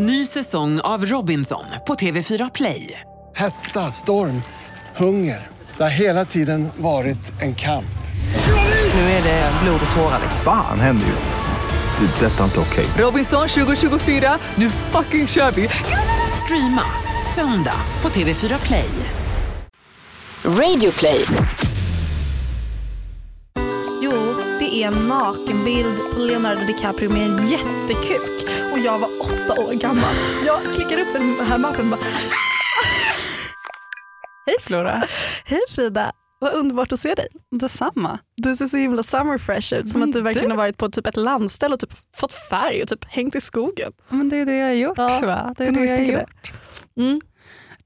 Ny säsong av Robinson på TV4 Play. Hetta, storm, hunger. Det har hela tiden varit en kamp. Nu är det blod och tårar. Fan händer just nu. Det. är Detta är inte okej. Robinson 2024, nu fucking kör vi! Streama söndag på TV4 Play. Radio play. Jo, det är en nakenbild på Leonardo DiCaprio med en jättekuk. Och jag var åtta år gammal. Jag klickar upp den här mappen och bara Hej Flora. Hej Frida, vad underbart att se dig. Detsamma. Du ser så himla summer fresh ut. Som Men att du verkligen du- har varit på typ ett landställe och typ fått färg och typ hängt i skogen. Men det är det jag har gjort Ja, va? Det är det jag har gjort. Mm.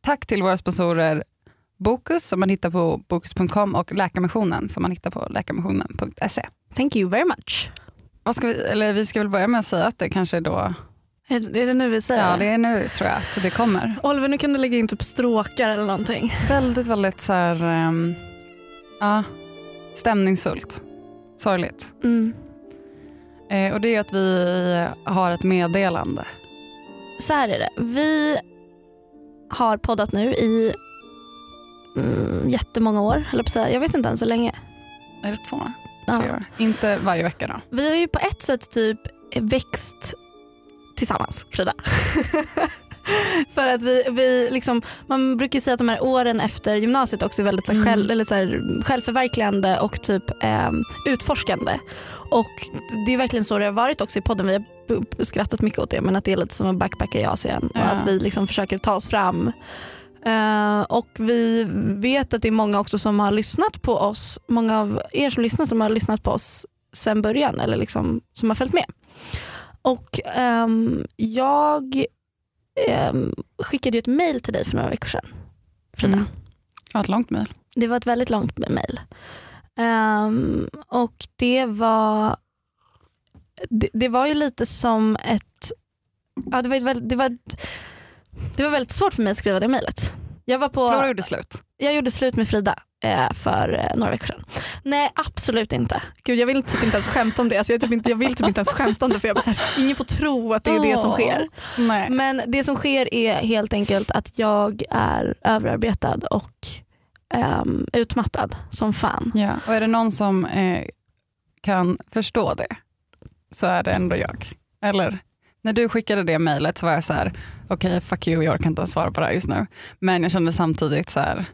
Tack till våra sponsorer Bokus som man hittar på bokus.com och Läkarmissionen som man hittar på läkarmissionen.se. Thank you very much. Vad ska vi, eller vi ska väl börja med att säga att det kanske är då, Är, det nu vi säger ja det är nu tror jag att det kommer. Oliver, nu kan du lägga in typ stråkar eller någonting. Väldigt, väldigt så här, ehm, ja, stämningsfullt. Sorgligt. Mm. Eh, och det är att vi har ett meddelande. Så här är det. Vi har poddat nu i mm, jättemånga år. Eller på att säga. Jag vet inte ens hur länge. Är det två år? Ja. Inte varje vecka då? Vi har ju på ett sätt typ växt tillsammans, Frida. För att vi, vi liksom, man brukar ju säga att de här åren efter gymnasiet också är väldigt så här, Mm. själv, eller så här, självförverkligande och typ ehm, utforskande. Och det är verkligen så det har varit också i podden. Vi har skrattat mycket åt det men att det är lite som att backpacka i Asien och Ja. att vi liksom försöker ta oss fram. Eh, och vi vet att det är många också som har lyssnat på oss, många av er som lyssnar som har lyssnat på oss sen början eller liksom som har följt med. Och ehm, jag ehm, skickade ju ett mail till dig för några veckor sedan. Frida. Mm. Ja, ett långt mejl. Det var ett väldigt långt mail. Ehm, och det var det, det var ju lite som ett ja, det, var ett det, var, det var väldigt svårt för mig att skriva det mejlet. Jag var på Flora gjorde slut. jag gjorde slut med Frida eh, för eh, några veckor sedan. Nej absolut inte. Gud, jag vill typ inte ens skämta om det. Alltså, jag, typ inte, jag vill typ inte ens skämta om det för jag här, ingen får tro att det är det som sker. Nej. Men det som sker är helt enkelt att jag är överarbetad och ehm, utmattad som fan. Ja, och är det någon som eh, kan förstå det så är det ändå jag. Eller när du skickade det mejlet så var jag så här, okej fuck you, jag orkar inte ens svara på det här just nu. Men jag kände samtidigt så här,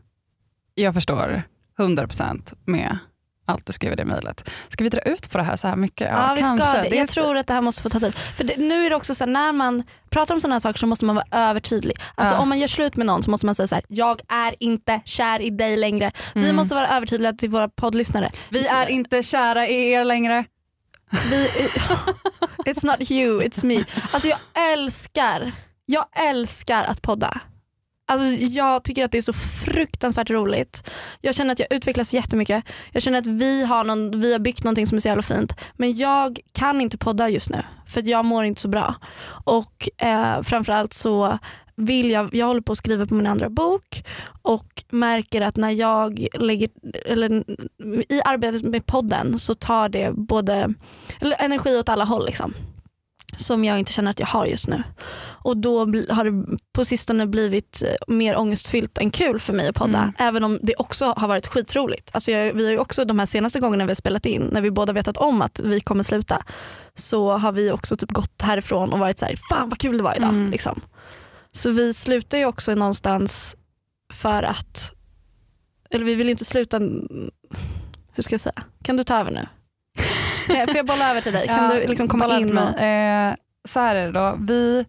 jag förstår 100% med allt du skrev i det mejlet. Ska vi dra ut på det här så här mycket? Ja, vi ska det. Jag tror att det här måste få ta tid. För det, nu är det också så här, när man pratar om sådana här saker så måste man vara övertydlig. Alltså Ja. om man gör slut med någon så måste man säga så här: jag är inte kär i dig längre. Vi Mm. måste vara övertydliga till våra poddlyssnare. Vi är inte kära i er längre. Vi, it's not you, it's me. Alltså jag älskar, jag älskar att podda. Alltså jag tycker att det är så fruktansvärt roligt. Jag känner att jag utvecklas jättemycket. Jag känner att vi har, någon, vi har byggt någonting som är så jävla fint. Men jag kan inte podda just nu för att jag mår inte så bra. Och eh, framförallt så vill jag, jag håller på att skriva på min andra bok och märker att när jag lägger, eller i arbetet med podden så tar det både energi åt alla håll liksom. Som jag inte känner att jag har just nu. Och då har det på sistone blivit eh, mer ångestfyllt än kul för mig att podda. Mm. Även om det också har varit skitroligt. Alltså jag, vi har ju också de här senaste gångerna vi har spelat in, när vi båda vetat om att vi kommer sluta, så har vi också typ gått härifrån och varit så här, fan vad kul det var idag. Mm. Liksom. Så vi slutar ju också någonstans för att, eller vi vill ju inte sluta, hur ska jag säga, kan du ta över nu? Får jag bolla över till dig? Kan Ja, du liksom komma in och... Eh, så här är det då. Vi,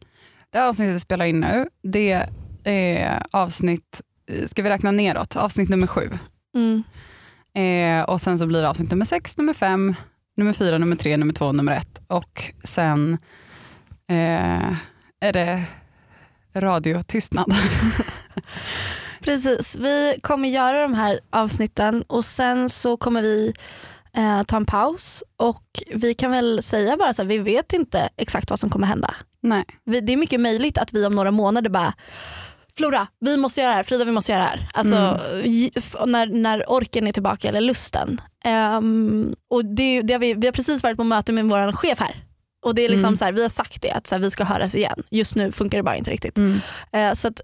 det avsnittet vi spelar in nu, det är avsnitt, ska vi räkna neråt, avsnitt nummer sju. Mm. Eh, och sen så blir det avsnitt nummer sex, nummer fem, nummer fyra, nummer tre, nummer två, nummer ett. Och sen eh, är det radiotystnad. Precis, vi kommer göra de här avsnitten och sen så kommer vi eh, ta en paus och vi kan väl säga bara så här, vi vet inte exakt vad som kommer hända. Nej. Vi, det är mycket möjligt att vi om några månader bara Flora, vi måste göra det här. Frida, vi måste göra det här. Alltså, f- när, när orken är tillbaka, eller lusten. Ehm, och det, det har vi, vi har precis varit på möte med vår chef här. Och det är liksom Mm. så här, Vi har sagt det, att så här, vi ska höras igen. Just nu funkar det bara inte riktigt. Mm. Eh, så att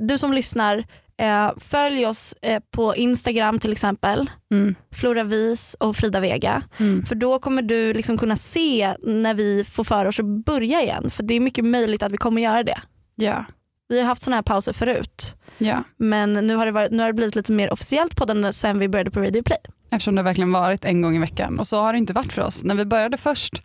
du som lyssnar, eh, följ oss eh, på Instagram till exempel. Mm. Flora Vis och Frida Vega. Mm. För då kommer du liksom kunna se när vi får för oss att börja igen. För det är mycket möjligt att vi kommer göra det. Ja. Vi har haft sådana här pauser förut. ja, Men nu har det, varit, nu har det blivit lite mer officiellt på den sen vi började på Radio Play. eftersom det verkligen varit en gång i veckan. Och så har det inte varit för oss. När vi började först,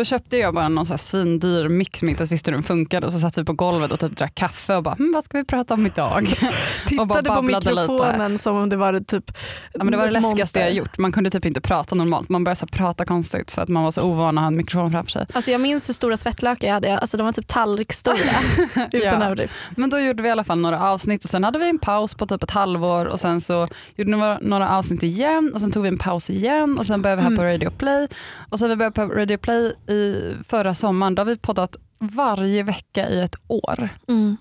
då köpte jag bara någon så här svindyr mix som inte ens visste hur den funkade och så satt vi på golvet och typ drack kaffe och bara, hm, vad ska vi prata om idag? och bara Tittade på babblade lite. mikrofonen som om det var typ Ja, men det var det läskigaste monster. jag gjort. Man kunde typ inte prata normalt. Man började så prata konstigt för att man var så ovan att ha en mikrofon framför sig. Alltså jag minns hur stora svettlökar jag hade. Alltså de var typ tallriksstora. Utan Ja. överdrift. Men då gjorde vi i alla fall några avsnitt och sen hade vi en paus på typ ett halvår och sen så gjorde vi några, avsnitt igen och sen tog vi en paus igen och sen började vi här på Mm. Radio Play och sen vi började på Radio Play i förra sommaren då har vi poddat varje vecka i ett år. Mm.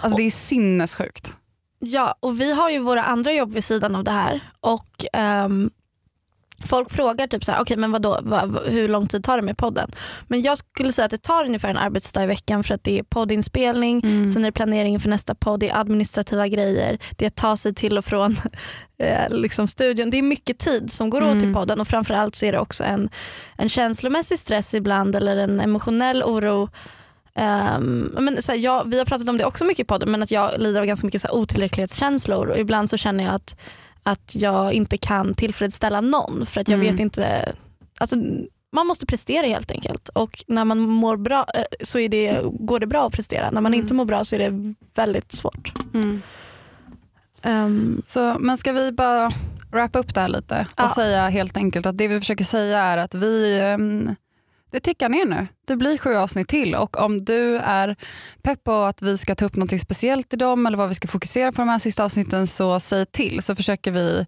Alltså det är sinnessjukt. Ja, och vi har ju våra andra jobb vid sidan av det här. Och ehm, Folk frågar typ så här, okay, men vadå, vad, hur lång tid tar det med podden? Men jag skulle säga att det tar ungefär en arbetsdag i veckan för att det är poddinspelning, Mm. sen är det planering för nästa podd, det är administrativa grejer, det är att ta sig till och från eh, liksom studion. Det är mycket tid som går åt i Mm. podden och framförallt så är det också en, en känslomässig stress ibland eller en emotionell oro. Ehm, men så här, jag, vi har pratat om det också mycket i podden men att jag lider av ganska mycket så här, otillräcklighetskänslor och ibland så känner jag att, att jag inte kan tillfredsställa någon för att jag Mm. vet inte, alltså, man måste prestera helt enkelt och när man mår bra eh, så är det, går det bra att prestera. När man Mm. inte mår bra så är det väldigt svårt. Mm. Ehm, Så, men ska vi bara wrappa upp det här lite och Ja. säga helt enkelt att det vi försöker säga är att vi ehm, det tickar ner nu. Det blir sju avsnitt till och om du är pepp på att vi ska ta upp något speciellt i dem eller vad vi ska fokusera på de här sista avsnitten så säg till så försöker vi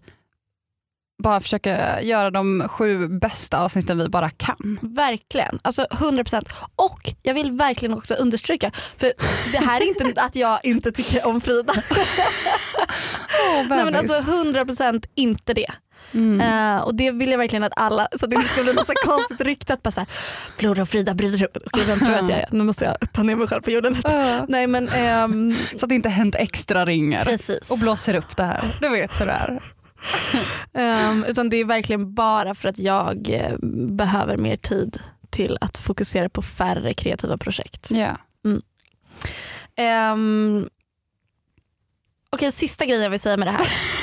bara försöka göra de sju bästa avsnitten vi bara kan. Verkligen, alltså 100%. Och jag vill verkligen också understryka, för det här är inte att jag inte tycker om Frida. Nej, men alltså 100% inte det. Mm. Eh, och det vill jag verkligen att alla, så att det inte ska bli något konstigt rykte att bara såhär, Flora och Frida bryter upp. Okej, vem tror jag att jag är? Nu måste jag ta ner mig själv på jorden lite. Nej men ehm, Så att det inte hänt extra ringer precis. och blåser upp det här. Du vet hur det är. Ehm, utan det är verkligen bara för att jag eh, behöver mer tid till att fokusera på färre kreativa projekt. Ja. Um, Okej, sista grejen jag vill säga med det här.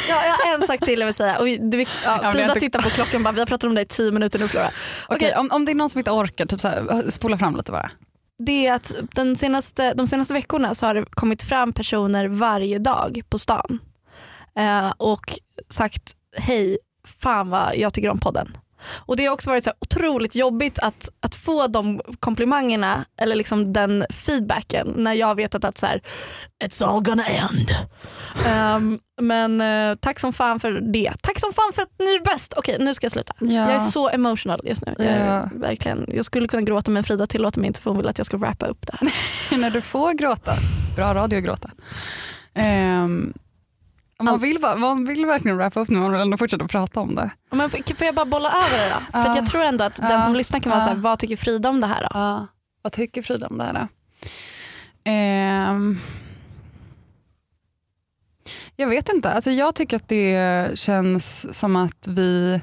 Ja, jag har en sak till jag vill säga. Och det, vi- ja, Frida tittar på klockan bara, vi har pratat om det i tio minuter nu Flora. Okej, Okej. om, om det är någon som inte orkar, typ så här, spola fram lite bara. Det är att den senaste, de senaste veckorna så har det kommit fram personer varje dag på stan eh, och sagt hej, fan vad jag tycker om podden. Och Det har också varit så otroligt jobbigt att, att få de komplimangerna eller liksom den feedbacken när jag vetat att så här, it's all gonna end. Ehm, men eh, tack som fan för det. Tack som fan för att ni är bäst. Okej nu ska jag sluta. Ja. Jag är så emotional just nu. Jag, Ja. verkligen, jag skulle kunna gråta men Frida tillåter mig inte för hon vill att jag ska wrappa upp det här. när du får gråta. Bra radio att gråta. Om man, vill, man vill verkligen wrappa upp nu, man vill ändå fortsätta prata om det. Men får jag bara bolla över det då? För Ja. att jag tror ändå att den som lyssnar kan vara Ja. så här, vad tycker Frida om det här då? Ja. Vad tycker Frida om det här då? Ehm, jag vet inte. Alltså jag tycker att det känns som att vi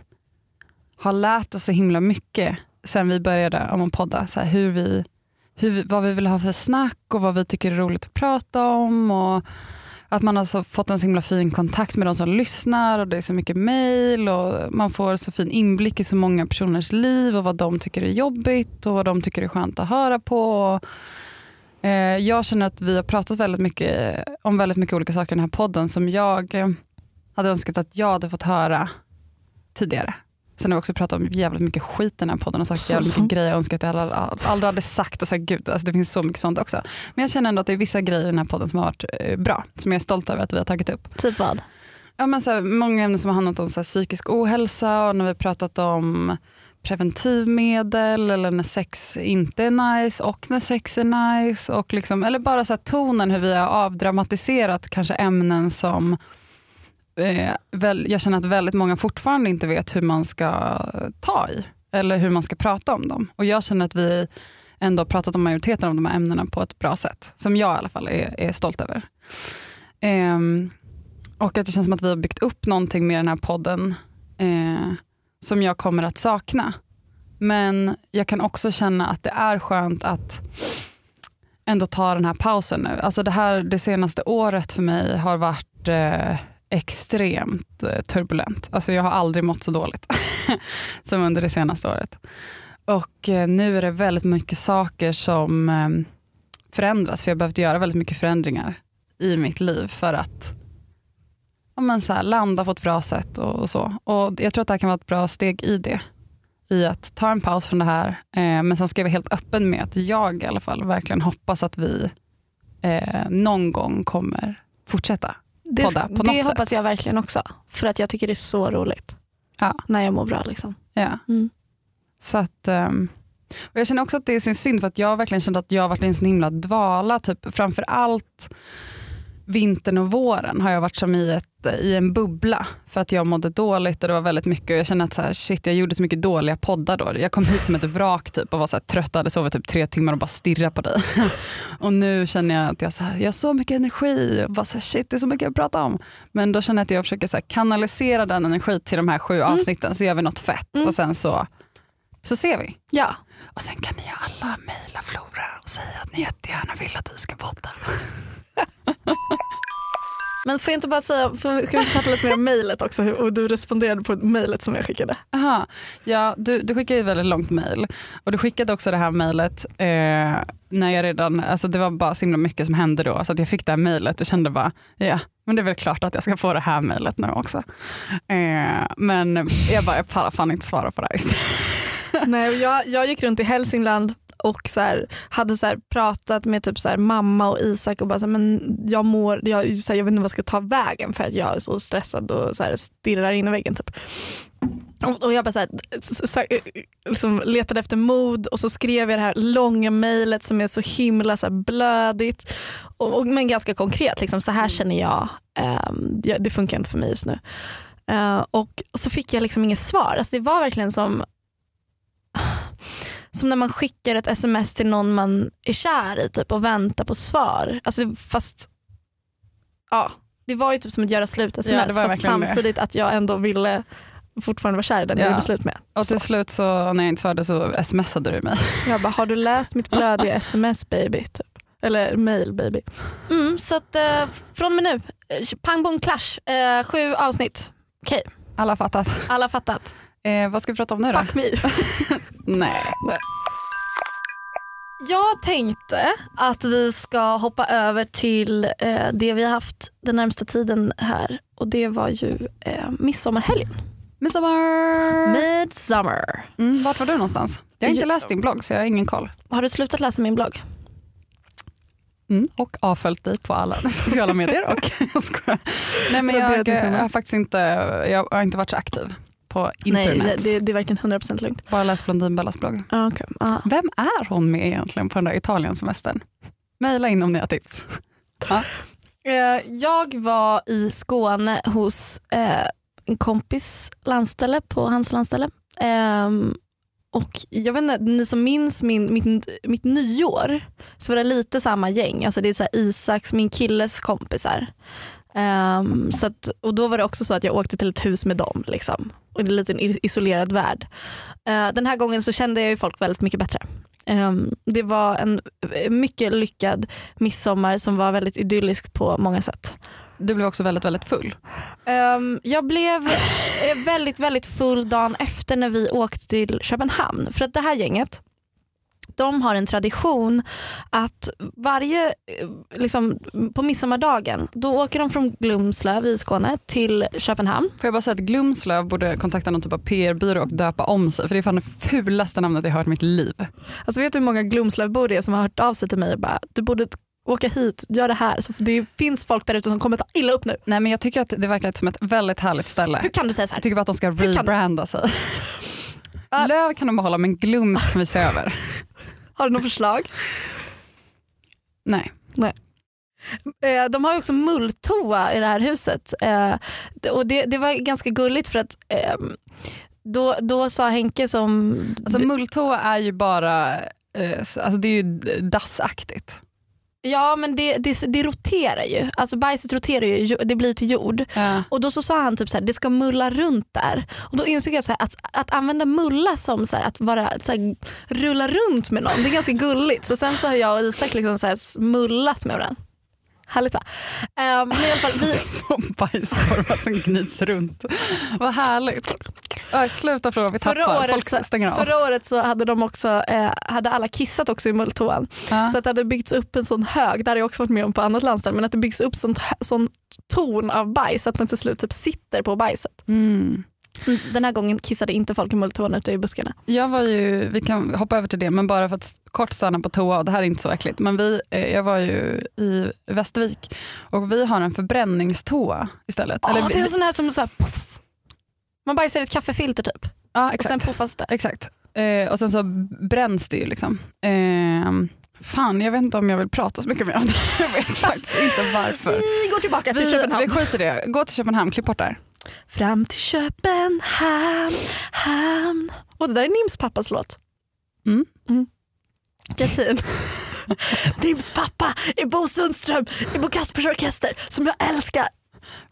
har lärt oss så himla mycket sen vi började om att podda. Så här hur vi, hur vad vi vill ha för snack och vad vi tycker är roligt att prata om. Och att man har så fått en så himla fin kontakt med de som lyssnar och det är så mycket mail och man får så fin inblick i så många personers liv och vad de tycker är jobbigt och vad de tycker är skönt att höra på. Eh, jag känner att vi har pratat väldigt mycket om väldigt mycket olika saker i den här podden som jag hade önskat att jag hade fått höra tidigare. Sen har vi också pratat om jävligt mycket skit i den här podden och sagt Så jävligt sant. mycket grejer jag önskar att jag aldrig, aldrig hade sagt. Och så här, gud, alltså det finns så mycket sånt också. Men jag känner ändå att det är vissa grejer i den här podden som har varit eh, bra, som jag är stolt över att vi har tagit upp. Typ vad? Ja, men så här, många ämnen som har handlat om så här, psykisk ohälsa och när vi har pratat om preventivmedel eller när sex inte är nice och när sex är nice. Och liksom, eller bara så tonen hur vi har avdramatiserat kanske ämnen som eh, väl, jag känner att väldigt många fortfarande inte vet hur man ska ta i. eller hur man ska prata om dem. Och jag känner att vi ändå pratat om majoriteten av de här ämnena på ett bra sätt. Som jag i alla fall är, är stolt över. Eh, och att det känns som att vi har byggt upp någonting med den här podden eh, som jag kommer att sakna. Men jag kan också känna att det är skönt att ändå ta den här pausen nu. Alltså det, här, det senaste året för mig har varit eh, extremt eh, turbulent. Alltså jag har aldrig mått så dåligt som under det senaste året. Och eh, nu är det väldigt mycket saker som eh, förändras. För jag har behövt göra väldigt mycket förändringar i mitt liv för att ja, men så här, landa på ett bra sätt och, och så. Och jag tror att det här kan vara ett bra steg i det. I att ta en paus från det här. Eh, men sen ska jag vara helt öppen med att jag i alla fall verkligen hoppas att vi eh, någon gång kommer fortsätta det, podda på det något hoppas sätt. jag verkligen också. För att jag tycker det är så roligt. Ja. När jag mår bra. Liksom. Ja. Mm. Så att, ehm, och jag känner också att det är sin synd för att jag verkligen känt att jag har varit i en sån himla dvala. Typ, framför allt vintern och våren har jag varit som i, ett, i en bubbla för att jag mådde dåligt och det var väldigt mycket och jag känner att så här, shit, jag gjorde så mycket dåliga poddar då. Jag kom hit som ett vrak typ och var så här, trött och hade sovit typ tre timmar och bara stirrat på dig. och nu känner jag att jag, så här, jag har så mycket energi och bara så här, shit det är så mycket att prata om. Men då känner jag att jag försöker så kanalisera den energi till de här sju avsnitten så gör vi något fett Mm. och sen så, så ser vi. Ja. Och sen kan ni alla mejla Flora och säga att ni jättegärna vill att vi ska podda. Men får jag inte bara säga, får, ska vi prata lite mer om mejlet också? Och du responderade på mejlet som jag skickade. Aha. Ja, du, du skickade ett väldigt långt mejl och du skickade också det här mejlet eh, när jag redan, alltså det var bara så himla mycket som hände då så att jag fick det här mejlet och kände bara, ja men det är väl klart att jag ska få det här mejlet nu också. Eh, men jag bara, jag pallar fan inte svara på det här just Nej, jag, jag gick runt i Hälsingland och så här, hade så här, pratat med typ så här, mamma och Isak och bara så här, men jag mår, jag, så här, jag vet inte vad jag ska ta vägen för att jag är så stressad och så här, stirrar in i väggen. Typ. Och, jag bara så här, så, liksom letade efter mod och så skrev jag det här långa mejlet som är så himla så här, blödigt och, och, men ganska konkret. Liksom, så här känner jag, jag, det funkar inte för mig just nu. Eh, och så fick jag liksom inget svar. Alltså, det var verkligen som som när man skickar ett sms till någon man är kär i typ, och väntar på svar. Alltså, fast ja, Det var ju typ som att göra slut sms Ja, fast verkligen det. samtidigt att jag ändå ville fortfarande vara kär i den jag Ja. gjorde slut med. Och till Så. slut så när jag inte svarade så smsade du mig. Jag bara, har du läst mitt blödiga sms baby? Typ. Eller mail baby. Mm, så att eh, från och med nu, pang bom clash, eh, sju avsnitt. Okej, Alla fattat. alla fattat. Eh, vad ska vi prata om nu då? Fuck me. Nej. Jag tänkte att vi ska hoppa över till eh, det vi har haft den närmsta tiden här och det var ju eh, midsommarhelgen. Midsommar! Midsummer. Mm, vart var du någonstans? Jag har inte läst din blogg så jag har ingen koll. Har du slutat läsa min blogg? Mm, och avföljt dig på alla sociala medier. Och, jag. Nej, men jag, jag har faktiskt inte, jag har inte varit så aktiv på Nej, internet. det, det, det är verkligen 100% lugnt. Bara läst Blondinbellas blogg. Ah, okay. ah. Vem är hon med egentligen på den där Italiensemestern? Mejla in om ni har tips. Eh, jag var i Skåne hos eh, en kompis landställe på hans landställe. Ehm, och jag vet inte, ni som minns min, mitt, mitt nyår så var det lite samma gäng. Alltså det är så här Isaks, min killes kompisar. Ehm, så att, och då var det också så att jag åkte till ett hus med dem. Liksom. Och en liten isolerad värld. Eh, den här gången så kände jag ju folk väldigt mycket bättre. Ehm, det var en eh, mycket lyckad midsommar som var väldigt idyllisk på många sätt. Du blev också väldigt, väldigt full. Ehm, jag blev eh, väldigt, väldigt full dagen efter när vi åkte till Köpenhamn. För att det här gänget, de har en tradition att varje, eh, liksom, på midsommardagen, då åker de från Glumslöv i Skåne till Köpenhamn. Får jag bara säga att Glumslöv borde kontakta någon typ av PR-byrå och döpa om sig för det är fan det fulaste namnet jag har hört i mitt liv. Alltså vet du hur många Glumslövbor det är som har hört av sig till mig och bara du borde åka hit, gör det här. Så det finns folk där ute som kommer ta illa upp nu. Nej men jag tycker att det verkar som ett väldigt härligt ställe. Hur kan du säga så här? Jag tycker bara att de ska rebranda sig. Löv kan de behålla men Glums kan vi se över. Har du något förslag? Nej. Eh, de har också mulltoa i det här huset. Eh, och det, det var ganska gulligt för att ehm, Då, då sa Henke som... Alltså mulltoa är ju bara, eh, alltså det är ju dassaktigt. Ja men det, det, det roterar ju, alltså bajset roterar ju, det blir till jord. Ja. Och då så sa han typ så här, det ska mulla runt där. Och då insåg jag så här, att, att använda mulla som så här, att vara, så här, rulla runt med någon, det är ganska gulligt. Så sen så har jag och Isak liksom så här, mullat med varandra. Härligt va? Um, men i alla fall, vi, Bajskorvar som gnids runt. Vad härligt. Aj, sluta fråga, vi förra, tappar. året Folk så, stänger av. förra året så hade de också, eh, hade alla kissat också i mulltoan. Ja. Så att det hade byggts upp en sån hög, där har jag också varit med om på annat landställe, men att det byggs upp sånt, sån ton av bajs att man till slut typ sitter på bajset. Mm. Den här gången kissade inte folk i mulltoan ute i buskarna. Jag var ju, vi kan hoppa över till det, men bara för att kort stanna på toa, och det här är inte så äckligt, men vi, eh, jag var ju i Västervik och vi har en förbränningstoa istället. Ja, Eller det är en sån här som så här, puff. Man bajsar i ett kaffefilter typ ja, och exakt. sen puffas det. Exakt. Eh, och sen så bränns det ju liksom. Eh, fan, jag vet inte om jag vill prata så mycket mer om det. Jag vet faktiskt inte varför. Vi går tillbaka till Vi, Köpenhamn. vi skiter i det. Gå till Köpenhamn, klipp bort där. Fram till Köpenhamn, hamn. Och det där är Nims pappas låt. Mm. Yasin. Nims pappa är Bo Sundström i Bo Kaspers Orkester som jag älskar.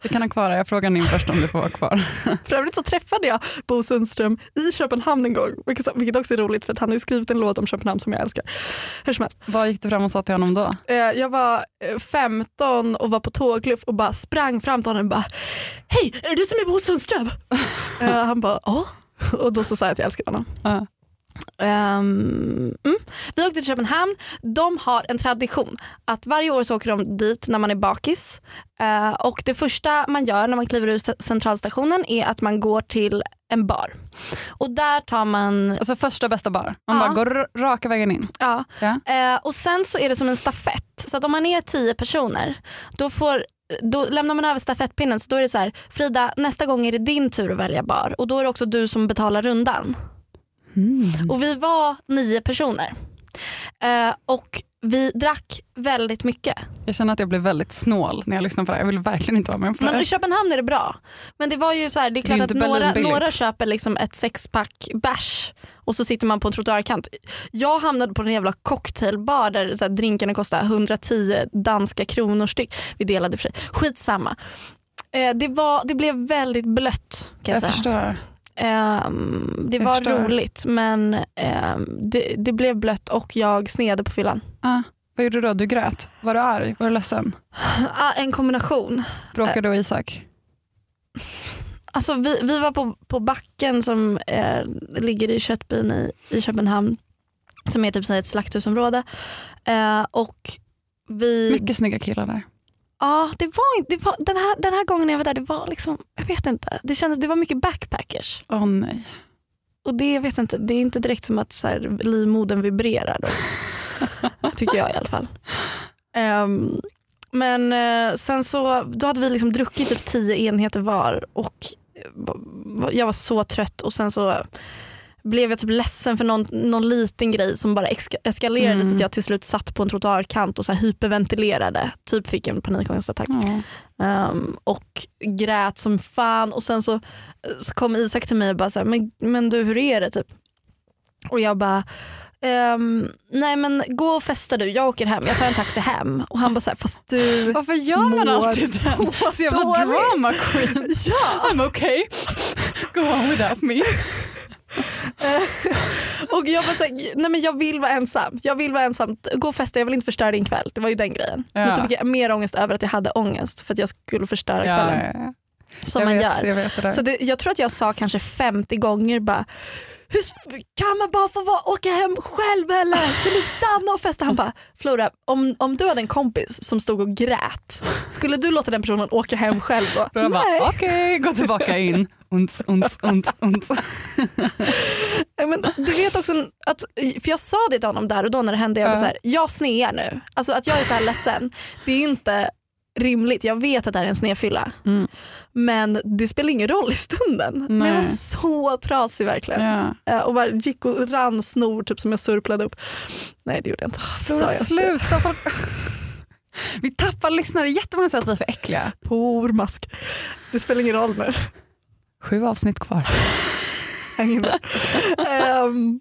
Vi kan ha kvar det. Jag frågar Nim först om du får vara kvar. För övrigt så träffade jag Bo Sundström i Köpenhamn en gång, vilket också är roligt för att han har skrivit en låt om Köpenhamn som jag älskar. Hur som helst. Vad gick du fram och sa till honom då? Eh, Jag var eh, 15 och var på tågluff och bara sprang fram till honom och bara Hej, är det du som är Bo Sundström? Eh, Han bara ja. Och då så sa jag att jag älskar honom. Ja. Ehm, mm. Vi åkte till Köpenhamn. De har en tradition att varje år så åker de dit när man är bakis. Eh, och det första man gör när man kliver ur st- centralstationen är att man går till en bar. Och där tar man, Alltså första bästa bar. Man Ja. bara går raka vägen in. ja, Ja. Eh, och sen så är det som en stafett. Så att om man är tio personer då, får, då lämnar man över stafettpinnen. Så då är det så här, Frida nästa gång är det din tur att välja bar och då är det också du som betalar rundan. Och vi var nio personer. Eh, och vi drack väldigt mycket. Jag känner att jag blev väldigt snål när jag lyssnade på det här. Jag vill verkligen inte vara med på det Men i. Köpenhamn är det bra. Men det var ju så här, det är Det är klart att några, några köper liksom ett sexpack bärs och så sitter man på en trottoarkant. Jag hamnade på en jävla cocktailbar där så här, drinkarna kostade 110 danska kronor styck. Vi delade för sig. Skitsamma. Eh, det, var, det blev väldigt blött kan jag, Jag säga. förstår. Ehm, det Jag var förstår. roligt men ehm, det, det blev blött och jag snedde på fyllan. Ah, vad gjorde du då? Du grät? Var du arg? Var du ledsen? Ah, en kombination. Bråkade du och Isak? Alltså vi, vi var på, på backen som eh, ligger i Köttbyn i, i Köpenhamn som är typ så ett slakthusområde. Eh, och vi, Mycket snygga killar där. Ja, det var, inte- det var, den, här, den här gången jag var där, det var liksom, jag vet inte, det kändes, det var mycket backpackers. Åh nej. Och det, jag vet inte, det är inte direkt som att så här, livmodern vibrerar då. Tycker jag i alla fall. Ehm, men eh, sen så, då hade vi liksom druckit typ tio enheter var och eh, jag var så trött och sen så blev jag typ ledsen för någon, någon liten grej som bara eska- eskalerade Mm. så att jag till slut satt på en trottoarkant och så hyperventilerade. Typ fick en panikångestattack. Ja. Ehm, och grät som fan och sen så, så kom Isak till mig och bara så här, men, men du hur är det typ? Och jag bara ehm, nej men gå och festa du, jag åker hem, jag tar en taxi hem. Och han bara så här, fast du Varför gör man alltid så den? Så jävla dåligt." drama queen. Ja! I'm okay. Go on without me. Och jag bara så här, nej men jag vill vara ensam, jag vill vara ensam, gå och festa, jag vill inte förstöra din kväll. Det var ju den grejen. Men så Ja. fick jag mer ångest över att jag hade ångest för att jag skulle förstöra Ja, kvällen. ja, ja. Som jag man vet, gör. Jag vet det. Så det, jag tror att jag sa kanske 50 gånger bara hur kan man bara få vara, åka hem själv eller? Kan du stanna och festa? Han bara, Flora om, om du hade en kompis som stod och grät, skulle du låta den personen åka hem själv då? Då jag bara, Nej. okej, gå tillbaka in. Ont, ont, ont. Nej, Men du vet också att, för jag sa det till honom där och då när det hände, jag var så här, jag snear nu. Alltså att jag är så här ledsen, det är inte rimligt. Jag vet att det här är en snedfylla. Mm. Men det spelar ingen roll i stunden. Men jag var Nej. så trasig verkligen. Ja. Eh, och bara gick och rann snor typ som jag surplade upp. Nej det gjorde jag inte. Flora, inte. sluta. Folk... Vi tappar lyssnare. Jättemånga säger att vi är för äckliga. Pormask. Det spelar ingen roll nu. Sju avsnitt kvar. Ehm,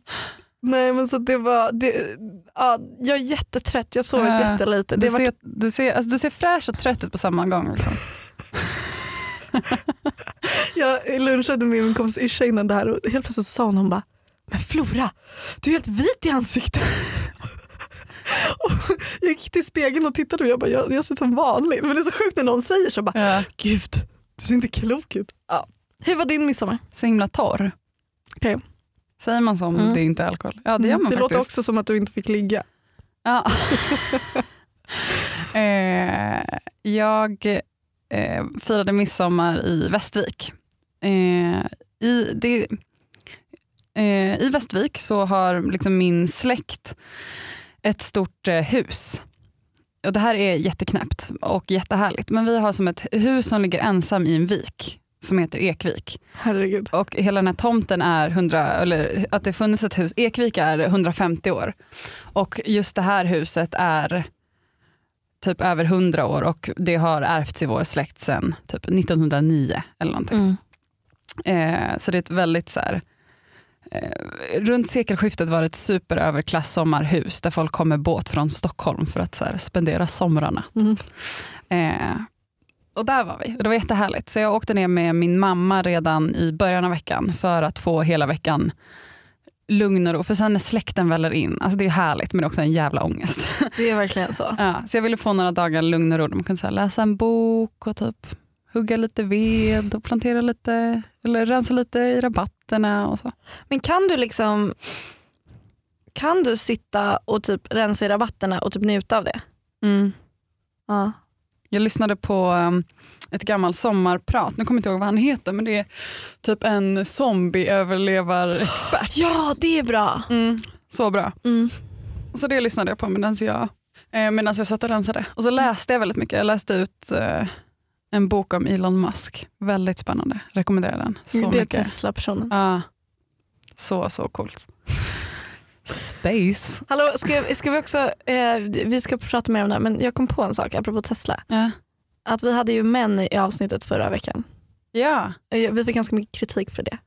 nej men så det var, det, ja, jag är jättetrött, jag sov Ja. jättelite. Det Du var, ser, du, ser, alltså, du ser fräsch och trött ut på samma gång. Liksom. jag lunchade med min kompis Isha innan det här och helt plötsligt så sa hon, hon bara, men Flora, du är helt vit i ansiktet. och jag gick till spegeln och tittade och jag bara, jag, jag ser ut som vanligt. Men det är så sjukt när någon säger så, bara, Ja. gud, du ser inte klok ut. Ja. Hur var din midsommar? Så himla torr. Okej. Säger man så om Mm. det inte är alkohol? Ja det gör man det låter också som att du inte fick ligga. Ja. eh, jag eh, firade midsommar i Västervik. Eh, i, det, eh, I Västervik så har liksom min släkt ett stort eh, hus. Och Det här är jätteknäppt och jättehärligt men vi har som ett hus som ligger ensam i en vik som heter Ekvik. Herregud. Och hela den här tomten är 100, eller att det funnits ett hus, Ekvik är 150 år. Och just det här huset är typ över 100 år och det har ärvts i vår släkt sedan typ 1909 eller någonting. Mm. Eh, så det är ett väldigt så här, eh, runt sekelskiftet var det ett superöverklass sommarhus där folk kom med båt från Stockholm för att så här, spendera somrarna. Mm. Eh, och där var vi och det var jättehärligt. Så jag åkte ner med min mamma redan i början av veckan för att få hela veckan lugn och ro. För sen när släkten väller in, alltså det är härligt men det är också en jävla ångest. Det är verkligen så. ja, så jag ville få några dagar lugn och ro där man kunde så läsa en bok och typ hugga lite ved och plantera lite, eller rensa lite i rabatterna och så. Men kan du liksom kan du sitta och typ rensa i rabatterna och typ njuta av det? Ja. Jag lyssnade på um, ett gammalt sommarprat, nu kommer jag inte ihåg vad han heter men det är typ en zombieöverlevarexpert. ja, det är bra. Mm, så bra. Mm. Så det lyssnade jag på medan jag, eh, medans jag satt och rensade. Och så läste jag väldigt mycket. Jag läste ut eh, en bok om Elon Musk. Väldigt spännande. Rekommenderar den. Så det är. Tesla-personen. Ja. Så, så coolt. Space. Hallå, ska, ska vi också, eh, vi ska prata mer om det här men jag kom på en sak apropå Tesla. Ja. Att vi hade ju män i avsnittet förra veckan. ja. Eh, Vi fick ganska mycket kritik för det.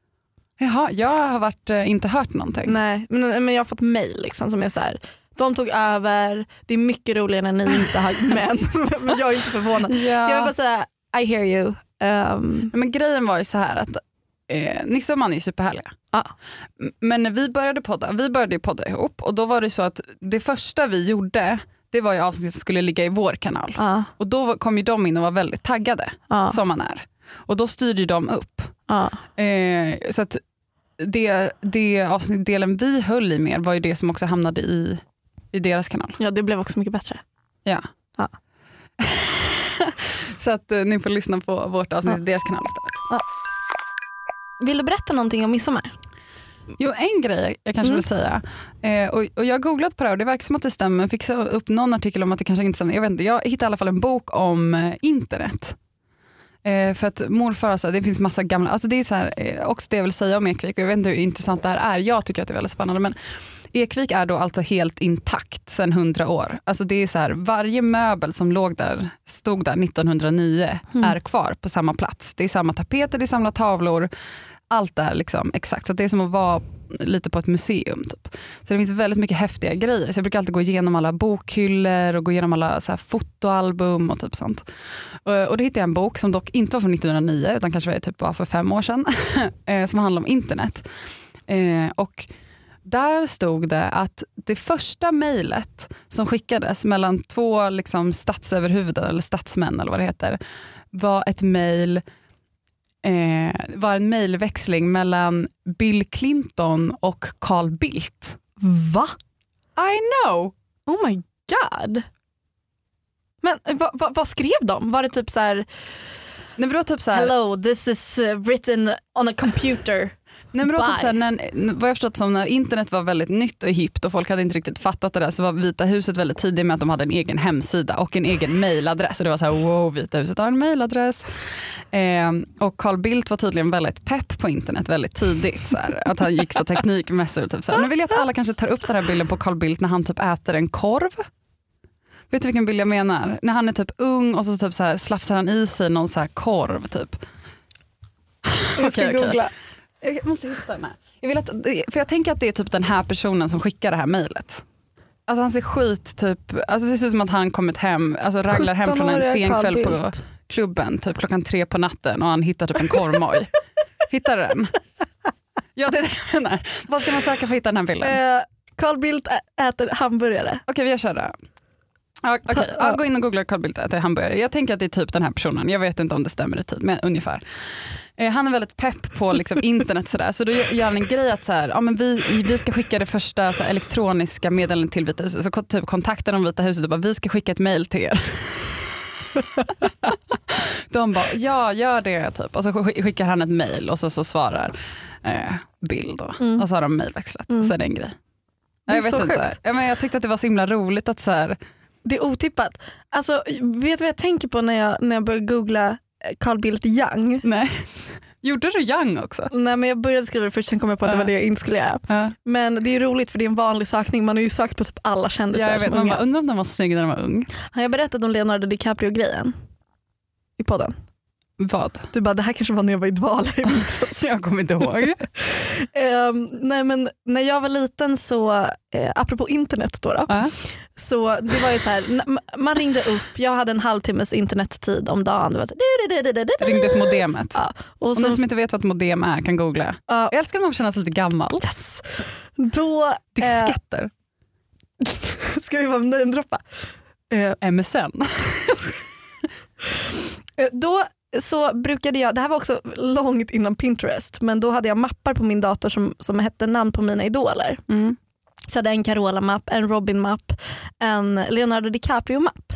Jaha, jag har varit, eh, inte hört någonting. Nej, men, men jag har fått mail liksom, som är så här. De tog över, det är mycket roligare när ni inte har män. men jag är inte förvånad. Ja. Jag vill bara säga, I hear you. Um, Men grejen var ju så här att eh, Nisse och man är superhärliga. M- Men när vi började podda, vi började podda ihop och då var det så att det första vi gjorde det var ju avsnittet som skulle ligga i vår kanal. ja, Och då kom ju de in och var väldigt taggade, ja, som man är. Och då styrde ju de upp. Eh, så att det, det avsnittdelen vi höll i mer var ju det som också hamnade i, i deras kanal. ja, det blev också mycket bättre. Ja. Ja. så att eh, ni får lyssna på vårt avsnitt i deras kanal istället. Vill du berätta någonting om midsommar? Jo, en grej jag kanske Mm. vill säga. Eh, och, och jag har googlat på det och det verkar som att det stämmer. Jag fick upp någon artikel om att det kanske inte stämmer. Jag, vet inte, jag hittade i alla fall en bok om eh, internet. Eh, för att morfar har så här, det finns massa gamla, alltså det är så här, eh, också det jag vill säga om Ekvik och jag vet inte hur intressant det här är. Jag tycker att det är väldigt spännande men Ekvik är då alltså helt intakt sedan 100 år. Alltså det är så här, varje möbel som låg där, stod där 1909 Mm. är kvar på samma plats. Det är samma tapeter, det är samma tavlor. Allt är liksom exakt. Så det är som att vara lite på ett museum. Typ. Så det finns väldigt mycket häftiga grejer. Så jag brukar alltid gå igenom alla bokhyllor och gå igenom alla så här fotoalbum och typ sånt. Och, och då hittade jag en bok som dock inte var från 1909 utan kanske var typ bara för fem år sedan. Eh, som handlar om internet. Eh, och där stod det att det första mejlet som skickades mellan två liksom statsöverhuvuden eller statsmän eller vad det heter var ett mejl eh, var en mejlväxling mellan Bill Clinton och Carl Bildt. Va? I know! Oh my god. Men eh, vad vad- vad skrev de? Var det typ så här, Nej, men det var typ så här, hello this is uh, written on a computer. Nej, men var typ såhär, när, vad jag förstått som när internet var väldigt nytt och hippt och folk hade inte riktigt fattat det där så var Vita huset väldigt tidiga med att de hade en egen hemsida och en egen mailadress. Och det var så här, wow, Vita huset har en mailadress. Eh, och Carl Bildt var tydligen väldigt pepp på internet väldigt tidigt. Så här, att han gick på teknikmässor. Typ, så här. Nu vill jag att alla kanske tar upp den här bilden på Carl Bildt när han typ äter en korv. Vet du vilken bild jag menar? När han är typ ung och så, typ så här, slafsar han i sig någon så här korv. Typ. Jag ska Okej, okej. googla. Jag måste hitta den här. Jag, vill att, för jag tänker att det är typ den här personen som skickar det här mejlet. Alltså han ser skit typ, alltså det ser ut som att han kommit hem, alltså raglar hem från en 17-åriga sen kväll på klubben typ klockan tre på natten och han hittar typ en korvmoj. hittar du den? Ja det är det jag menar. Vad ska man söka för att hitta den här bilden? Eh, Carl Bildt äter hamburgare. Okej vi gör så. Ja. Ta- ja, gå in och googla Carl Bildt äter hamburgare. Jag tänker att det är typ den här personen. Jag vet inte om det stämmer i tid, men ungefär. Eh, han är väldigt pepp på liksom, internet sådär. så då gör han en grej att så här, ja, men vi, vi ska skicka det första så här, elektroniska meddelandet till Vita huset. Så typ, kontaktar de Vita huset och bara vi ska skicka ett mail till er. de bara ja gör det typ. och så sk- skickar han ett mail och så, så svarar eh, Bill då. Mm. Och så har de mailväxlat. Mm. Så är det en grej. Det är jag vet så inte. sjukt. Ja, men jag tyckte att det var så himla roligt att så här, Det är otippat. Alltså, vet du vad jag tänker på när jag, när jag börjar googla Carl Bildt Young? nej. Gjorde du Young också? Nej, men jag började skriva det först, sen kom jag på att det Ja. var det jag inte skulle göra. Ja. Men det är roligt för det är en vanlig sökning. Man har ju sökt på typ alla kändisar Ja, jag vet, man bara, undrar om den var snygg när den var ung. Har jag berättat om Leonardo DiCaprio-grejen? I podden? Vad? Du bara, det här kanske var när jag var i dvala i vintras. Jag kommer inte ihåg. Ehm, nej men när jag var liten så, eh, apropå internet då, då Ja. så det var ju så här, man ringde upp, jag hade en halvtimmes internettid om dagen. Det var så, här, Ringde upp modemet. Ja, och så, ni som inte vet vad ett modem är kan googla. ja, Jag älskar när man känner sig lite gammal. yes. Då eh, Disketter. ska vi bara namedroppa. Eh, MSN. Eh, Då så brukade jag, det här var också långt innan Pinterest, men då hade jag mappar på min dator som, som hette namn på mina idoler. Mm. Så jag hade en Carola-mapp, en Robin-mapp, en Leonardo DiCaprio-mapp.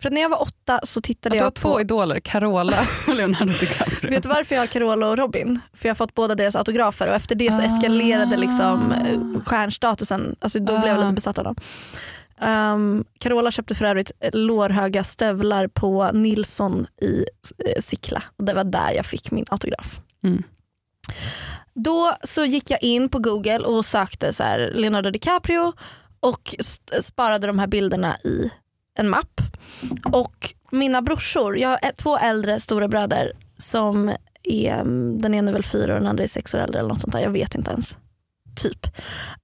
För att när jag var åtta så tittade Att du har jag två på, idoler, Carola och Leonardo DiCaprio. vet du varför jag har Carola och Robin? För jag har fått båda deras autografer och efter det så Ah. eskalerade liksom eh, stjärnstatusen, alltså då blev jag Ah. lite besatt av dem. Um, Carola köpte för övrigt lårhöga stövlar på Nilsson i eh, Sickla och det var där jag fick min autograf. Mm. Då så gick jag in på google och sökte så här Leonardo DiCaprio och sparade de här bilderna i en mapp. Och mina brorsor, jag har två äldre stora bröder som är, mm, den ena är väl fyra och den andra är sex år äldre eller något sånt där, jag vet inte ens. Typ.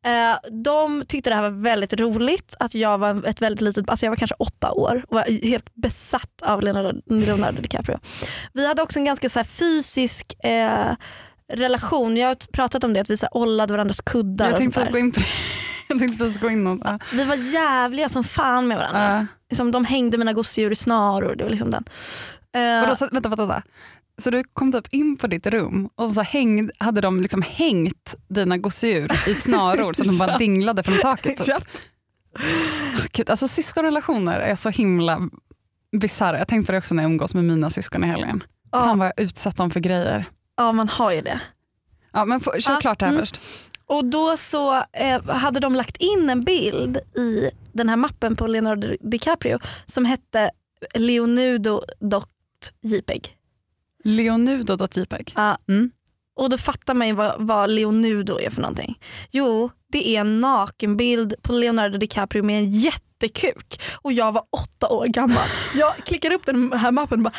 Eh, de tyckte det här var väldigt roligt, att jag var ett väldigt litet, alltså jag var kanske åtta år och var helt besatt av Leonardo, Leonardo DiCaprio. Vi hade också en ganska så fysisk eh, relation, jag har pratat om det, att vi så här ollade varandras kuddar Jag och sånt tänkte precis där. gå in på det. Jag tänkte precis gå in och... Ja. Vi var jävliga som fan med varandra. Ja. Liksom, de hängde mina gosedjur i snaror. Det var liksom den. Eh, Vadå, så, vänta, vänta, vänta. Så du kom typ in på ditt rum och så häng, hade de liksom hängt dina gosedjur i snaror så att de bara dinglade från taket? Typ. Ja. Gud, alltså syskonrelationer är så himla bisarra. Jag tänkte på det också när jag umgås med mina syskon i helgen. Fan Ja, vad jag utsatt dem för grejer. ja man har ju det. Ja, men få, kör Ja, klart det här mm. först. Och då så eh, hade de lagt in en bild i den här mappen på Leonardo DiCaprio som hette leonudo.jpeg. Leonudo.jpeg. Ja. Mm. Och då fattar man ju vad, vad Leonudo är för någonting. Jo, det är en nakenbild på Leonardo DiCaprio med en jättekuk. Och jag var åtta år gammal. Jag klickar upp den här mappen och bara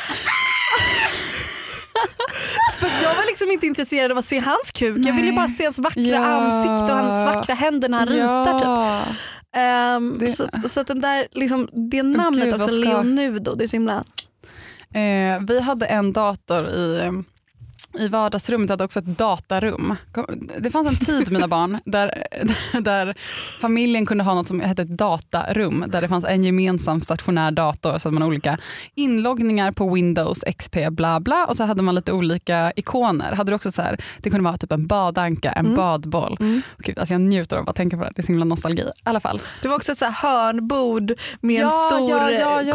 För jag var liksom inte intresserad av att se hans kuk. Jag ville Nej. bara se hans vackra Ja. ansikte och hans vackra händer när han ritar. Typ. Ehm, Det- så, så att den där, liksom, det namnet Gud, också, Leonudo, det är så himla... Eh, vi hade en dator i, i vardagsrummet, hade också ett datarum. Det fanns en tid mina barn där, där familjen kunde ha något som hette ett datarum där det fanns en gemensam stationär dator så hade man olika inloggningar på Windows, XP, bla bla och så hade man lite olika ikoner. Hade du också så här, det kunde vara typ en badanka, en Mm. badboll. Mm. Gud, alltså jag njuter av att tänka på det, det är så himla nostalgi. I alla fall. Det var också ett så här hörnbord med en Ja, stor ja, ja, eh,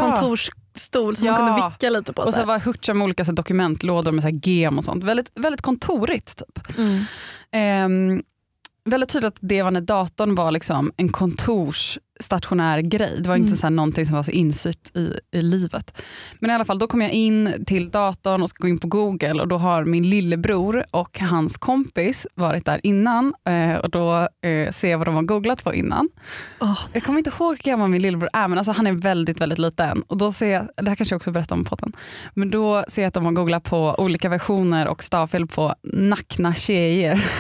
kontorsstol som Ja. man kunde vicka lite på. Och så så var Hurtiga med olika så här, dokumentlådor med så här, gem och sånt. Väldigt, väldigt kontorigt typ. Mm. Ehm, väldigt tydligt att det var när datorn var liksom en kontorsstationär grej. Det var inte Mm. så här någonting som var så insytt i, i livet. Men i alla fall, då kommer jag in till datorn och ska gå in på Google och då har min lillebror och hans kompis varit där innan eh, och då eh, ser jag vad de har googlat på innan. Åh. Jag kommer inte ihåg hur gammal min lillebror är men alltså han är väldigt väldigt liten. Och då ser jag, det här kanske jag också berättar om på podden. Men då ser jag att de har googlat på olika versioner och stavfel på nackna tjejer.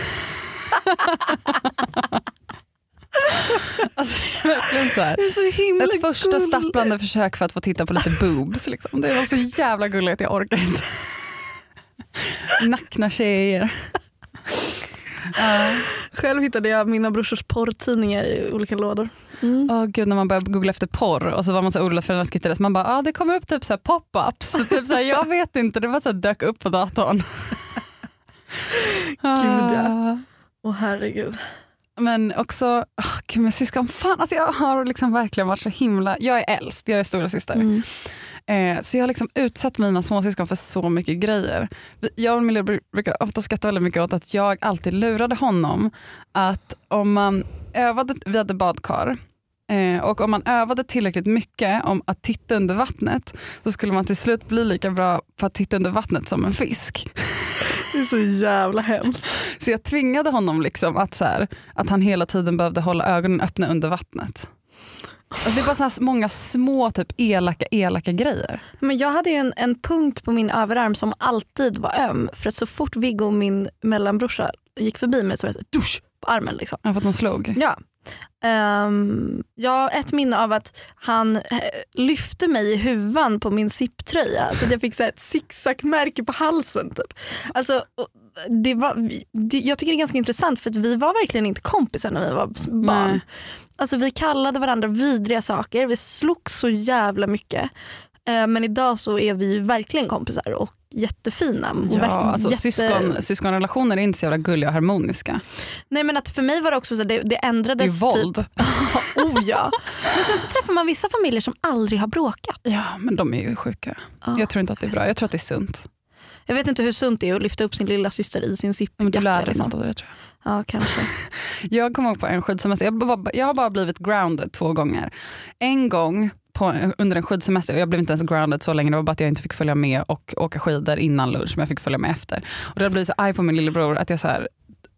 alltså, det är verkligen så här. Det är så himla Ett första gulligt. stapplande försök för att få titta på lite boobs. Liksom. Det var så jävla gulligt, jag orkar inte. Nackna tjejer. Ja. Själv hittade jag mina brorsors porrtidningar i olika lådor. Mm. Åh gud när man började googla efter porr och så var man så orolig för den skittades. Man bara, ah, det kommer upp typ så här pop-ups. typ så här, jag vet inte, det var så här, dök upp på datorn. Gud, ja. Ah. Åh herregud. Men också, oh, gud med syskon, fan alltså jag har liksom verkligen varit så himla, jag är äldst, jag är stora syster. Mm. Eh, så jag har liksom utsatt mina småsyskon för så mycket grejer. Jag och min lillebror brukar ofta skratta väldigt mycket åt att jag alltid lurade honom att om man övade, vi hade badkar, eh, och om man övade tillräckligt mycket om att titta under vattnet så skulle man till slut bli lika bra på att titta under vattnet som en fisk. Det är så jävla hemskt. Så jag tvingade honom liksom att, så här, att han hela tiden behövde hålla ögonen öppna under vattnet. Alltså det är bara så här många små typ elaka, elaka grejer. Men jag hade ju en, en punkt på min överarm som alltid var öm. För att så fort Viggo, min mellanbrorsa, gick förbi mig så var det så här, dusch på armen. Liksom. Jag har fått en slog. Ja. Um, jag har ett minne av att han eh, lyfte mig i huvan på min sipptröja så att jag fick så ett zigzagmärke på halsen. Typ. Alltså, det var, det, jag tycker det är ganska intressant för att vi var verkligen inte kompisar när vi var barn. Nej. Alltså, vi kallade varandra vidriga saker, vi slogs så jävla mycket. Eh, men idag så är vi verkligen kompisar och jättefina. Och Ja, alltså jätte- syskon, syskonrelationer är inte så jävla gulliga och harmoniska. Nej men att för mig var det också så att det, det Det ändrades. är våld. Typ, oh ja. Men sen så träffar man vissa familjer som aldrig har bråkat. Ja, men de är ju sjuka. Ja. Jag tror inte att det är bra. Jag tror att det är sunt. Jag vet inte hur sunt det är att lyfta upp sin lilla syster i sin sippjacka. du lär dig liksom. något av det tror jag. Ja kanske. Jag kommer ihåg på en skidsemester, jag, jag har bara blivit grounded två gånger. En gång på, under en skidsemester, och jag blev inte ens grounded så länge, det var bara att jag inte fick följa med och åka skidor innan lunch, men jag fick följa med efter. Och då blev jag så arg på min lillebror att jag så här,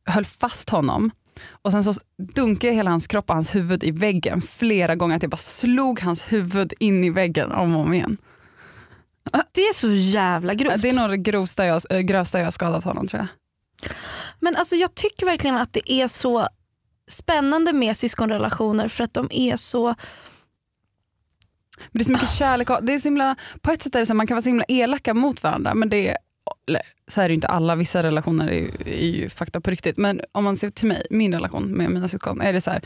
höll fast honom och sen så dunkade jag hela hans kropp och hans huvud i väggen flera gånger, att jag bara slog hans huvud in i väggen om och om igen. Det är så jävla grovt. Det är nog det jag, äh, grövsta jag har skadat honom tror jag. Men alltså jag tycker verkligen att det är så spännande med syskonrelationer för att de är så Men det är så mycket kärlek. Det är så himla, på ett sätt är det så här, man kan vara så himla elaka mot varandra men det är, så är det ju inte alla, vissa relationer är ju, är ju fakta på riktigt. Men om man ser till mig, min relation med mina syskon, är det så här,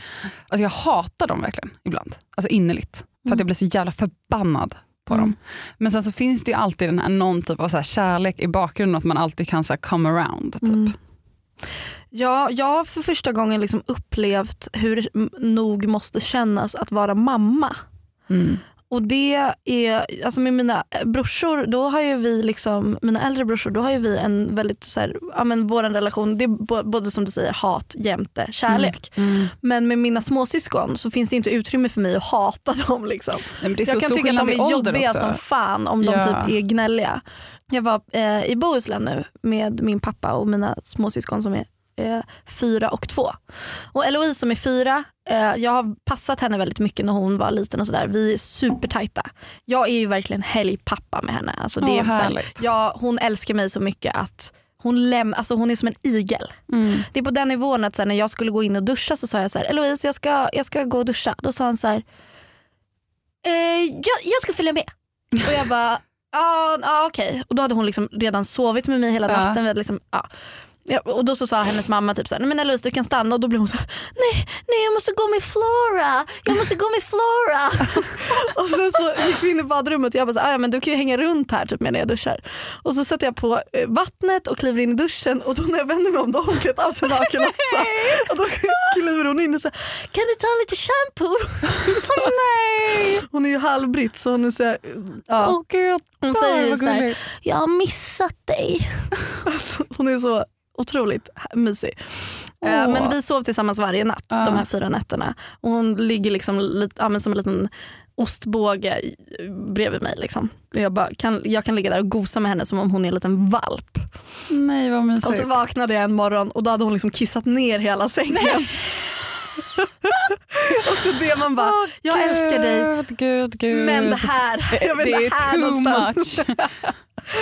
alltså jag hatar dem verkligen ibland. Alltså innerligt. För att jag blir så jävla förbannad på dem. Men sen så finns det ju alltid den här, någon typ av så här kärlek i bakgrunden, att man alltid kan så här, come around. Typ. Mm. Ja, jag har för första gången liksom upplevt hur det nog måste kännas att vara mamma. Mm. Och det är, alltså med mina brorsor, då har ju vi liksom, mina äldre brorsor, då har ju vi en väldigt så här, ja men vår relation, det är både som du säger hat jämte kärlek. Mm. Men med mina småsyskon så finns det inte utrymme för mig att hata dem. Liksom. Nej, är så Jag kan stor tycka att de är jobbiga också. som fan om de Ja. typ är gnälliga. Jag var eh, i Bohuslän nu med min pappa och mina småsyskon som är eh, fyra och två. Och Eloise som är fyra, eh, jag har passat henne väldigt mycket när hon var liten och sådär. Vi är supertajta. Jag är ju verkligen helgpappa med henne. Alltså det Åh, är här, härligt. ja, hon älskar mig så mycket att hon, läm- alltså hon är som en igel. Mm. Det är på den nivån att så här, när jag skulle gå in och duscha så sa jag så här, Eloise jag ska, jag ska gå och duscha. Då sa han så här, eh, jag, jag ska följa med. Och jag bara, ja ah, okej. Och då hade hon liksom redan sovit med mig hela Ja. natten. Vi hade liksom, ja. Ja, och då så sa hennes mamma typ så här, nej men Eloise du kan stanna och då blev hon så här, nej, nej jag måste gå med Flora, jag måste gå med Flora. och sen så gick vi in i badrummet och jag bara så här, "Ah, ja, men du kan ju hänga runt här typ medan jag duschar. Och så sätter jag på eh, vattnet och kliver in i duschen och då när jag vänder mig om då har hon klätt av sig naken också. Och då kliver hon in och säger, kan du ta lite shampoo? Så, nej. Hon är ju halvbritt så hon är så här, ja. Åh gud, Hon säger så här, jag har missat dig. Alltså, hon är så otroligt mysig. Eh, Åh. Men vi sov tillsammans varje natt Ja. de här fyra nätterna. Och hon ligger liksom lite, ja, som en liten ostbåge bredvid mig. Liksom. Jag, bara, kan, jag kan ligga där och gosa med henne som om hon är en liten valp. Nej vad mysigt. Och så vaknade jag en morgon och då hade hon liksom kissat ner hela sängen. och så det man bara, jag älskar dig Gud, gud, gud. men det här, jag det här är too någonstans. much.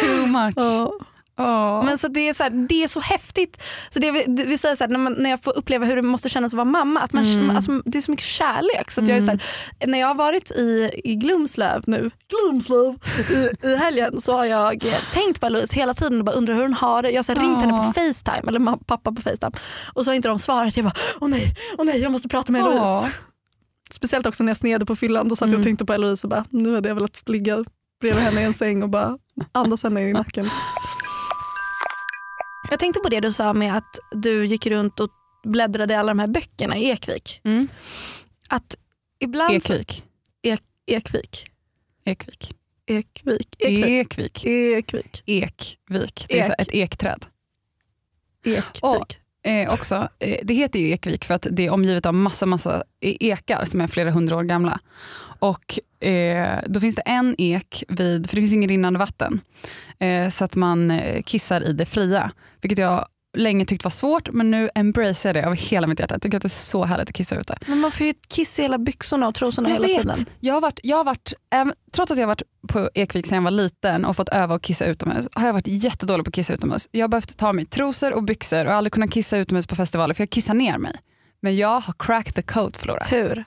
too much. Ja. Åh. Men så det, är så här, det är så häftigt. Så det vi, vi säger så här, när, man, när jag får uppleva hur det måste kännas att vara mamma, att man, Mm. alltså, det är så mycket kärlek. Så att jag är så här, när jag har varit i, i Glumslöv nu, Glumslöv, i, i helgen så har jag tänkt på Louise hela tiden och bara undrar hur hon har det. Jag har här, ringt henne på. Facetime, eller pappa på Facetime och så har inte de svarat. Jag bara, åh nej, åh nej jag måste prata med. Eloise. Speciellt också när jag snedde på fyllan, då satt jag och Mm. tänkte på Eloise och bara, nu hade jag velat ligga bredvid henne i en säng och bara andas henne i nacken. Jag tänkte på det du sa med att du gick runt och bläddrade i alla de här böckerna i Ekvik. Mm. Att ibland Ekvik. Ek, Ekvik. Ekvik. Ekvik. Ekvik. Ekvik. Ekvik. Det är Ek. ett ekträd. Ekvik. Och, eh, också, eh, det heter ju Ekvik för att det är omgivet av massa, massa e- ekar som är flera hundra år gamla. Och eh, då finns det en ek vid, för det finns ingen rinnande vatten, eh, så att man eh, kissar i det fria. Vilket jag länge tyckt var svårt men nu embracear jag det av hela mitt hjärta. Jag tycker att det är så härligt att kissa ute. Men man får ju kissa i hela byxorna och trosorna Jag hela vet. tiden. Jag har varit, jag har varit, även, trots att jag har varit på Ekvik sedan jag var liten och fått öva att kissa utomhus har jag varit jättedålig på att kissa utomhus. Jag har behövt ta mig trosor och byxor och aldrig kunnat kissa utomhus på festivaler för jag kissar ner mig. Men jag har cracked the code Flora. Hur?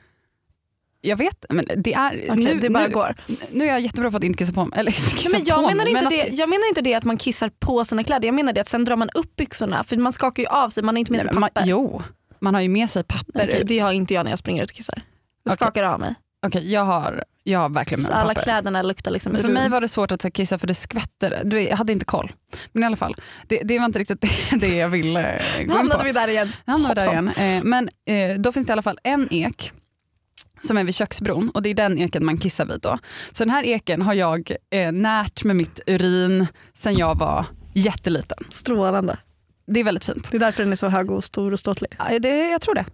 Jag vet, men det är... Okej, nu, det bara nu, går. nu är jag jättebra på att inte kissa på mig. Eller inte kissa Nej, men jag, på menar mig, inte men det, att- jag menar inte det att man kissar på sina kläder. Jag menar det att sen drar man upp byxorna för man skakar ju av sig, man har inte med Nej, sig man, papper. jo, man har ju med sig papper Okej, ut. det har inte jag när jag springer ut och kissar. Jag Okej. skakar av mig. Okej, jag, har, jag har verkligen med Så alla papper. kläderna luktar liksom för mig var det svårt att så, kissa för det skvätter. Du, jag hade inte koll. Men i alla fall, det, det var inte riktigt det, det jag ville gå Nu in på. hamnade vi där igen. Nu hamnar vi där igen. Eh, men eh, då finns det i alla fall en ek som är vid köksbron och det är den eken man kissar vid då. Så den här eken har jag eh, närt med mitt urin sen jag var jätteliten. Strålande. Det är väldigt fint. Det är därför den är så hög och stor och ståtlig. Ja, Det, jag tror det.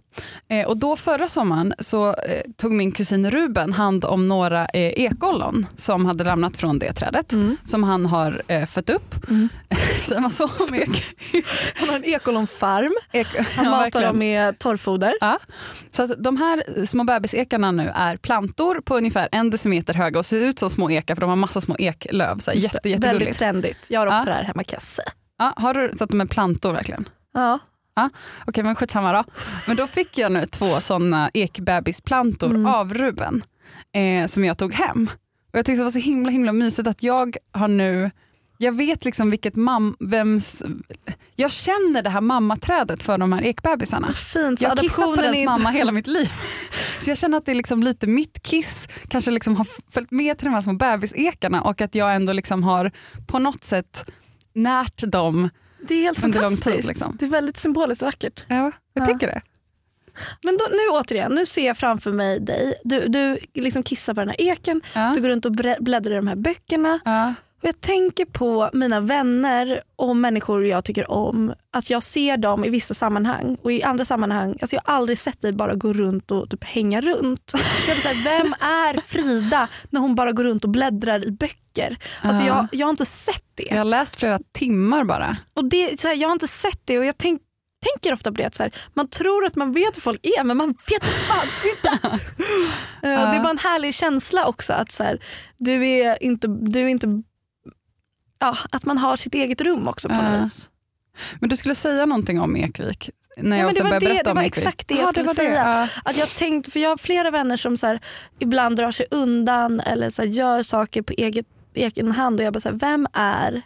Eh, och då förra sommaren så eh, tog min kusin Ruben hand om några eh, ekollon som hade ramlat från det trädet som han har eh, fött upp. Säger man så? Han har en ekolonfarm. ek Han Ja, matar verkligen. dem med torrfoder. Ja. Så de här små bebisekarna nu är plantor på ungefär en decimeter höga och ser ut som små ekar för de har massa små eklöv. Så här, jätte, Väldigt jättegulligt. trendigt. Jag har också Ja. det här hemma kan jag säga. Ja, har du så att de är plantor verkligen? Ja. Okej men skitsamma då. Men då fick jag nu två sådana ekbebisplantor Mm. av Ruben eh, som jag tog hem. Och jag tyckte det var så himla himla mysigt att jag har nu jag vet liksom vilket mam, vems, jag känner det här mammaträdet för de här ekbebisarna. Fint. Jag har kissat på inte- mamma hela mitt liv. Så jag känner att det är liksom lite mitt kiss, kanske liksom har följt med till de här små bebisekarna och att jag ändå liksom har på något sätt närt dem. Det är helt under lång tid, liksom. Det är väldigt symboliskt vackert. Ja, jag Ja. tycker det. Men då, nu återigen, nu ser jag framför mig dig. Du, du liksom kissar på den här eken, Ja. du går runt och bläddrar i de här böckerna. Ja. Och jag tänker på mina vänner och människor jag tycker om. Att jag ser dem i vissa sammanhang och i andra sammanhang. Alltså jag har aldrig sett dig bara gå runt och typ hänga runt. Jag så här, vem är Frida när hon bara går runt och bläddrar i böcker? Alltså Ja. jag, jag har inte sett det. Jag har läst flera timmar bara. Och det, så här, jag har inte sett det och jag tänk, tänker ofta på det att så här, man tror att man vet hur folk är men man vet fan inte. Eh, Det är bara en härlig känsla också att så du är inte, du är inte ja, att man har sitt eget rum också på Ja. något vis. Men du skulle säga någonting om Ekvik? När Ja, jag men det sen var började det- berätta det om var Ekvik. exakt det jag Ja, skulle var säga. Ja. Att jag, tänkt, för jag har flera vänner som så här, ibland drar sig undan eller så här, gör saker på eget, egen hand och jag bara så här, vem är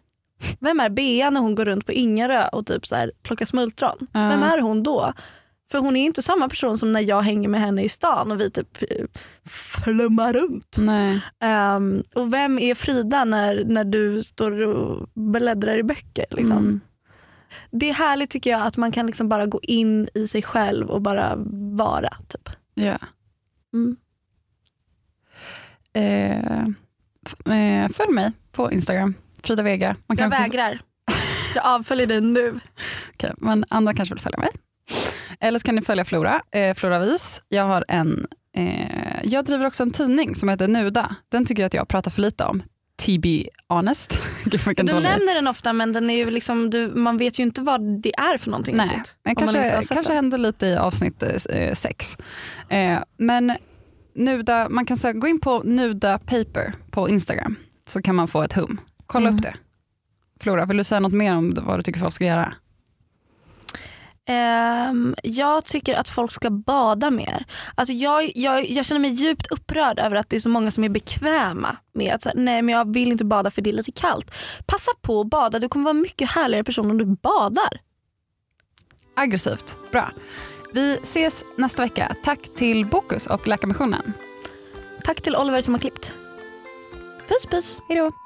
vem är Bea när hon går runt på Ingarö och typ så här, plockar smultron? Ja. Vem är hon då? För hon är inte samma person som när jag hänger med henne i stan och vi typ eh, flummar runt. Nej. Ehm, och vem är Frida när, när du står och bläddrar i böcker? Liksom? Mm. Det är härligt tycker jag att man kan liksom bara gå in i sig själv och bara vara. Typ. Ja. Mm. Eh, eh, följ mig på Instagram, Frida Vega. Man Jag också- vägrar. Jag avföljer dig nu. Okej, men andra kanske vill följa mig. Eller så kan ni följa Flora, eh, Flora Vis. Jag har en Eh, jag driver också en tidning som heter Nuda. Den tycker jag att jag pratar för lite om. To be honest. Gud, Du dålig- nämner den ofta men den är ju liksom, du, man vet ju inte vad det är för någonting Nej, riktigt. men kanske, kanske händer lite i avsnitt eh, sex. Eh, men Nuda, man kan så gå in på Nuda Paper på Instagram så kan man få ett hum. Kolla Mm. upp det. Flora, vill du säga något mer om vad du tycker folk ska göra? Ehm, jag tycker att folk ska bada mer. Alltså jag, jag, jag känner mig djupt upprörd över att det är så många som är bekväma med att säga, nej men jag vill inte bada för det är lite kallt. Passa på att bada, du kommer vara en mycket härligare person om du badar. Aggressivt, bra. Vi ses nästa vecka. Tack till Bokus och Läkarmissionen. Tack till Oliver som har klippt. Puss puss. Hej